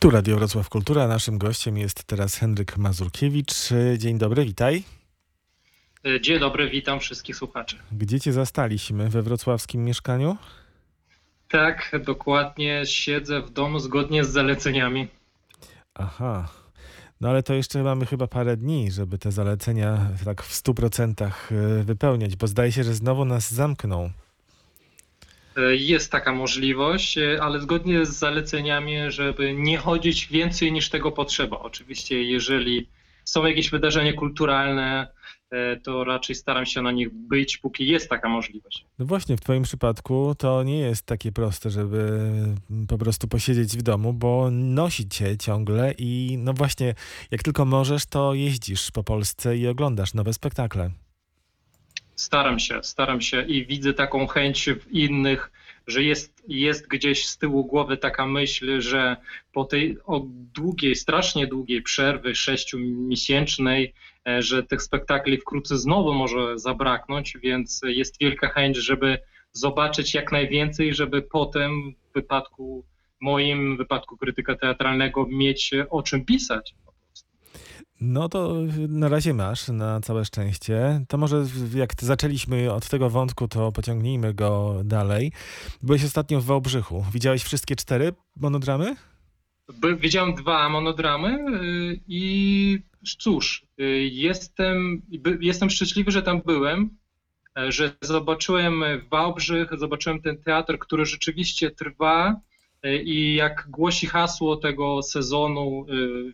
Tu Radio Wrocław Kultura. Naszym gościem jest teraz Henryk Mazurkiewicz. Dzień dobry, witaj. Dzień dobry, witam wszystkich słuchaczy. Gdzie cię zastaliśmy? We wrocławskim mieszkaniu? Tak, dokładnie. Siedzę w domu zgodnie z zaleceniami. Aha. No ale to jeszcze mamy chyba parę dni, żeby te zalecenia tak w 100% wypełniać, bo zdaje się, że znowu nas zamkną. Jest taka możliwość, ale zgodnie z zaleceniami, żeby nie chodzić więcej niż tego potrzeba. Oczywiście, jeżeli są jakieś wydarzenia kulturalne, to raczej staram się na nich być, póki jest taka możliwość. No właśnie, w Twoim przypadku to nie jest takie proste, żeby po prostu posiedzieć w domu, bo nosi Cię ciągle i no właśnie, jak tylko możesz, to jeździsz po Polsce i oglądasz nowe spektakle. Staram się, staram się i widzę taką chęć w innych, że jest, jest gdzieś z tyłu głowy taka myśl, że po tej długiej, strasznie długiej przerwy, sześciomiesięcznej, że tych spektakli wkrótce znowu może zabraknąć, więc jest wielka chęć, żeby zobaczyć jak najwięcej, żeby potem w wypadku moim, w wypadku krytyka teatralnego mieć o czym pisać. No to na razie masz, na całe szczęście. To może jak zaczęliśmy od tego wątku, to pociągnijmy go dalej. Byłeś ostatnio w Wałbrzychu. Widziałeś wszystkie cztery monodramy? By, widziałem dwa monodramy i cóż, jestem, jestem szczęśliwy, że tam byłem, że zobaczyłem Wałbrzych, zobaczyłem ten teatr, który rzeczywiście trwa i jak głosi hasło tego sezonu,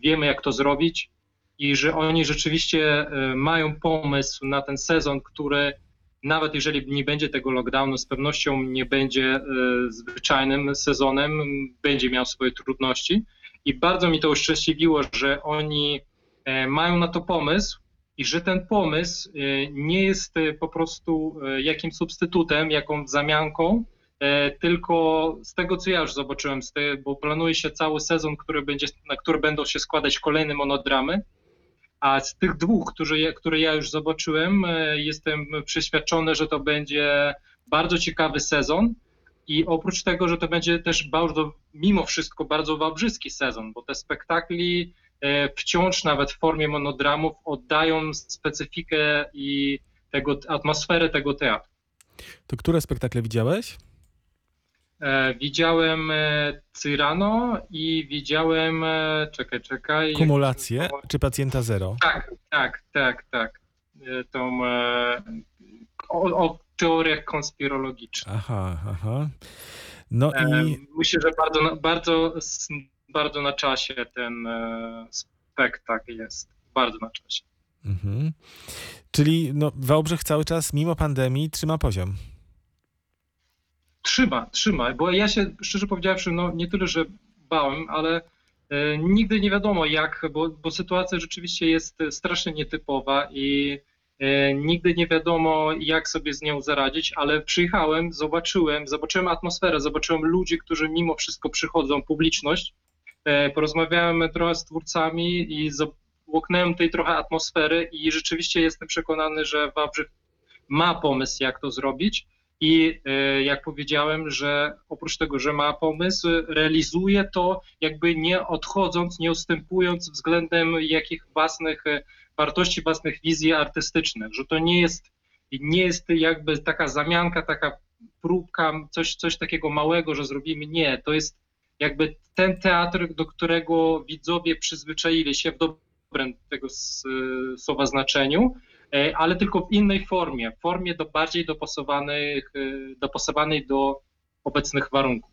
wiemy jak to zrobić i że oni rzeczywiście mają pomysł na ten sezon, który nawet jeżeli nie będzie tego lockdownu, z pewnością nie będzie zwyczajnym sezonem, będzie miał swoje trudności. I bardzo mi to uszczęśliwiło, że oni mają na to pomysł i że ten pomysł nie jest po prostu jakimś substytutem, jaką zamianką, tylko z tego, co ja już zobaczyłem, bo planuje się cały sezon, który będzie, na który będą się składać kolejne monodramy, a z tych dwóch, które, które ja już zobaczyłem, jestem przeświadczony, że to będzie bardzo ciekawy sezon. I oprócz tego, że to będzie też bardzo, mimo wszystko, bardzo wałbrzyski sezon, bo te spektakli wciąż nawet w formie monodramów oddają specyfikę i tego, atmosferę tego teatru. To które spektakle widziałeś? Widziałem Cyrano i widziałem, czekaj, czekaj. Kumulację czy pacjenta zero? Tak, tak, tak, tak. Tą o, o teoriach konspirologicznych. Aha, aha. No i. Myślę, że bardzo, bardzo, bardzo na czasie ten spektakl jest. Bardzo na czasie. Mhm. Czyli no, Wałbrzych cały czas, mimo pandemii, trzyma poziom. Trzyma, trzyma, bo ja się, szczerze powiedziawszy, no nie tyle, że bałem, ale e, nigdy nie wiadomo jak, bo, bo sytuacja rzeczywiście jest strasznie nietypowa i e, nigdy nie wiadomo jak sobie z nią zaradzić, ale przyjechałem, zobaczyłem, zobaczyłem atmosferę, zobaczyłem ludzi, którzy mimo wszystko przychodzą, publiczność, e, porozmawiałem trochę z twórcami i łoknąłem tej trochę atmosfery i rzeczywiście jestem przekonany, że Wałbrzych ma pomysł jak to zrobić. I jak powiedziałem, że oprócz tego, że ma pomysł, realizuje to jakby nie odchodząc, nie ustępując względem jakich własnych wartości, własnych wizji artystycznych, że to nie jest, nie jest jakby taka zamianka, taka próbka, coś, coś takiego małego, że zrobimy. Nie, to jest jakby ten teatr, do którego widzowie przyzwyczaili się w dobrym tego słowa znaczeniu, ale tylko w innej formie, w formie do bardziej dopasowanych, dopasowanej do obecnych warunków.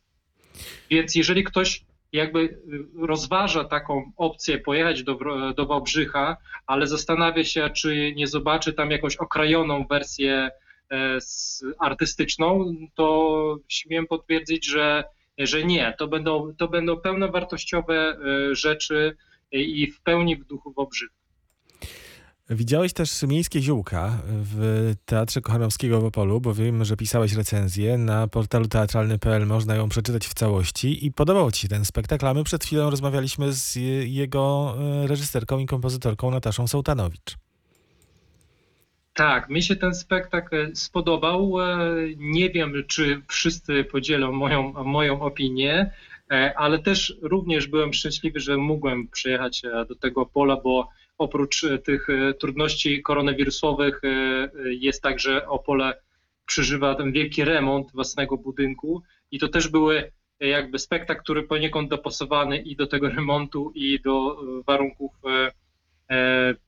Więc jeżeli ktoś jakby rozważa taką opcję pojechać do, do Wałbrzycha, ale zastanawia się, czy nie zobaczy tam jakąś okrajoną wersję artystyczną, to śmiem potwierdzić, że, że nie. To będą, to będą pełnowartościowe rzeczy i w pełni w duchu Wałbrzycha. Widziałeś też Miejskie Ziółka w Teatrze Kochanowskiego w Opolu, bo wiem, że pisałeś recenzję. Na portalu teatralny.pl można ją przeczytać w całości i podobał Ci się ten spektakl, a my przed chwilą rozmawialiśmy z jego reżyserką i kompozytorką Nataszą Sołtanowicz. Tak, mi się ten spektakl spodobał. Nie wiem, czy wszyscy podzielą moją, moją opinię. E, ale też również byłem szczęśliwy, że mogłem przyjechać e, do tego pola, bo oprócz e, tych trudności koronawirusowych jest tak, że Opole przeżywa ten wielki remont własnego budynku. I to też były jakby spektakl, który poniekąd dopasowany i do tego remontu i do warunków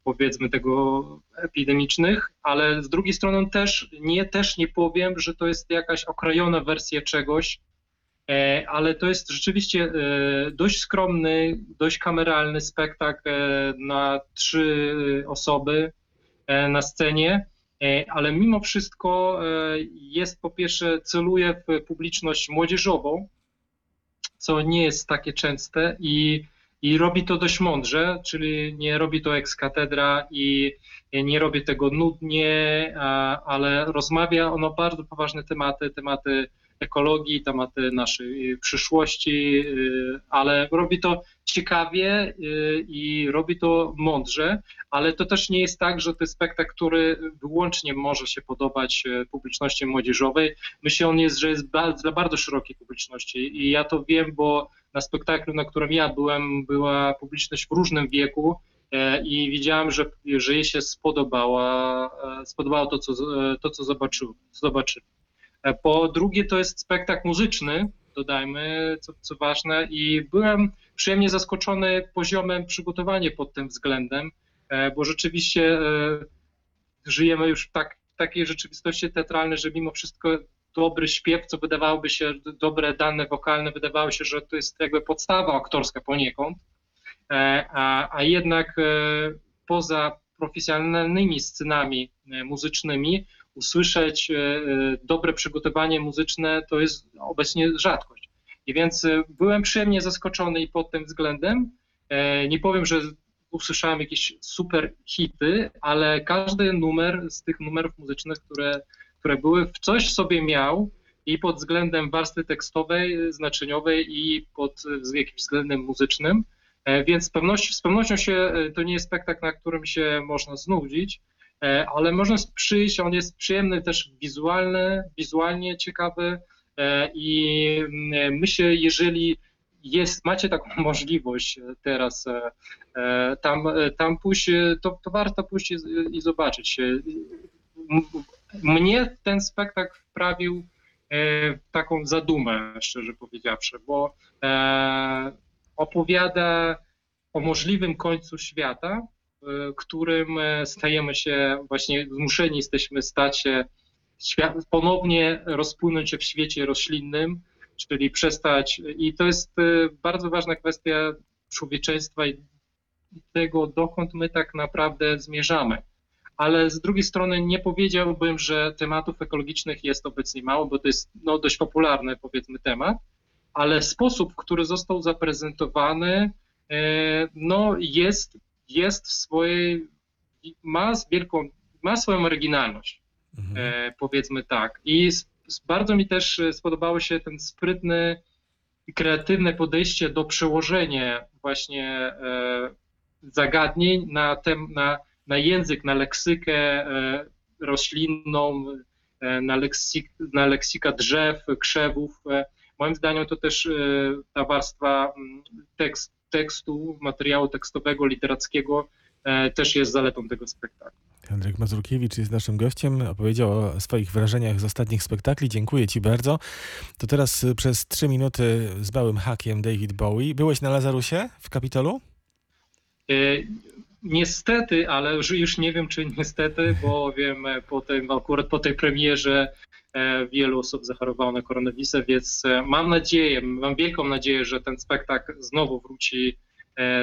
powiedzmy tego epidemicznych, ale z drugiej strony też nie, też nie powiem, że to jest jakaś okrajona wersja czegoś, E, ale to jest rzeczywiście e, dość skromny, dość kameralny spektakl e, na trzy osoby na scenie, ale mimo wszystko jest po pierwsze celuje w publiczność młodzieżową, co nie jest takie częste i, i robi to dość mądrze, czyli nie robi to ex katedra i nie robi tego nudnie, ale rozmawia ono bardzo poważne tematy, tematy ekologii, tematy naszej przyszłości, y, ale robi to ciekawie y, i robi to mądrze, ale to też nie jest tak, że to jest spektakl, który wyłącznie może się podobać y, publiczności młodzieżowej. Myślę, on jest, że jest dla bardzo szerokiej publiczności i ja to wiem, bo na spektaklu, na którym ja byłem, była publiczność w różnym wieku i widziałem, że, że jej się spodobała, spodobało to, co, to, co zobaczyli. E, po drugie, to jest spektakl muzyczny, dodajmy, co, co ważne, i byłem przyjemnie zaskoczony poziomem przygotowania pod tym względem, e, bo rzeczywiście e, żyjemy już w tak, takiej rzeczywistości teatralnej, że mimo wszystko dobry śpiew, co wydawałoby się, dobre dane wokalne, wydawało się, że to jest jakby podstawa aktorska poniekąd, a, a jednak poza profesjonalnymi scenami muzycznymi usłyszeć e, e, dobre przygotowanie muzyczne to jest obecnie rzadkość. I więc e, byłem przyjemnie zaskoczony i pod tym względem. Nie powiem, że usłyszałem jakieś super hity, ale każdy numer z tych numerów muzycznych, które, które były, w coś sobie miał i pod względem warstwy tekstowej, znaczeniowej i pod jakimś względem muzycznym. Więc z pewnością, z pewnością się, to nie jest spektakl, na którym się można znudzić, ale można przyjść, on jest przyjemny też wizualny, wizualnie ciekawy e, i mm, myślę, jeżeli jest, macie taką możliwość teraz e, tam, tam pójść, to, to warto pójść i, i zobaczyć. Mnie ten spektakl wprawił w taką zadumę, szczerze powiedziawszy, bo opowiada o możliwym końcu świata, którym e, stajemy się, właśnie zmuszeni jesteśmy stać się, ponownie rozpłynąć się w świecie roślinnym, czyli przestać, i to jest e, bardzo ważna kwestia człowieczeństwa i tego, dokąd my tak naprawdę zmierzamy. Ale z drugiej strony nie powiedziałbym, że tematów ekologicznych jest obecnie mało, bo to jest no, dość popularny, powiedzmy, temat, ale sposób, który został zaprezentowany, e, no, jest jest w swojej, ma wielką, ma swoją oryginalność, mhm. e, powiedzmy tak. I bardzo mi też e, spodobało się ten sprytny i kreatywne podejście do przełożenia właśnie e, zagadnień na, tem, na, na język, na leksykę roślinną, na, leksik, na leksika drzew, krzewów. Moim zdaniem to też ta warstwa tekst, tekstu, materiału tekstowego, literackiego e, też jest zaletą tego spektaklu. Henryk Mazurkiewicz jest naszym gościem, opowiedział o swoich wrażeniach z ostatnich spektakli. Dziękuję Ci bardzo. To teraz y, przez trzy minuty z małym hakiem David Bowie. Byłeś na Lazarusie w Kapitolu? Niestety, ale już nie wiem, czy niestety, bo wiem e, po tym, akurat po tej premierze E, wielu osób zachorowało na koronawirusa, więc e, mam nadzieję, mam wielką nadzieję, że ten spektakl znowu wróci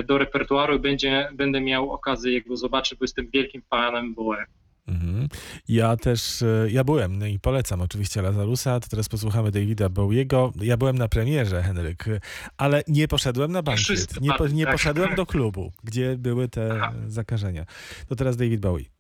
do repertuaru i będzie, będę miał okazję go zobaczyć, bo jestem wielkim fanem Boe. Mhm. Ja też, ja byłem no i polecam oczywiście Lazarusa, to teraz posłuchamy Davida Bowiego. Ja byłem na premierze, Henryk, ale nie poszedłem na bankiet, nie, nie tak. poszedłem do klubu, gdzie były te Aha. zakażenia. To teraz David Bowie.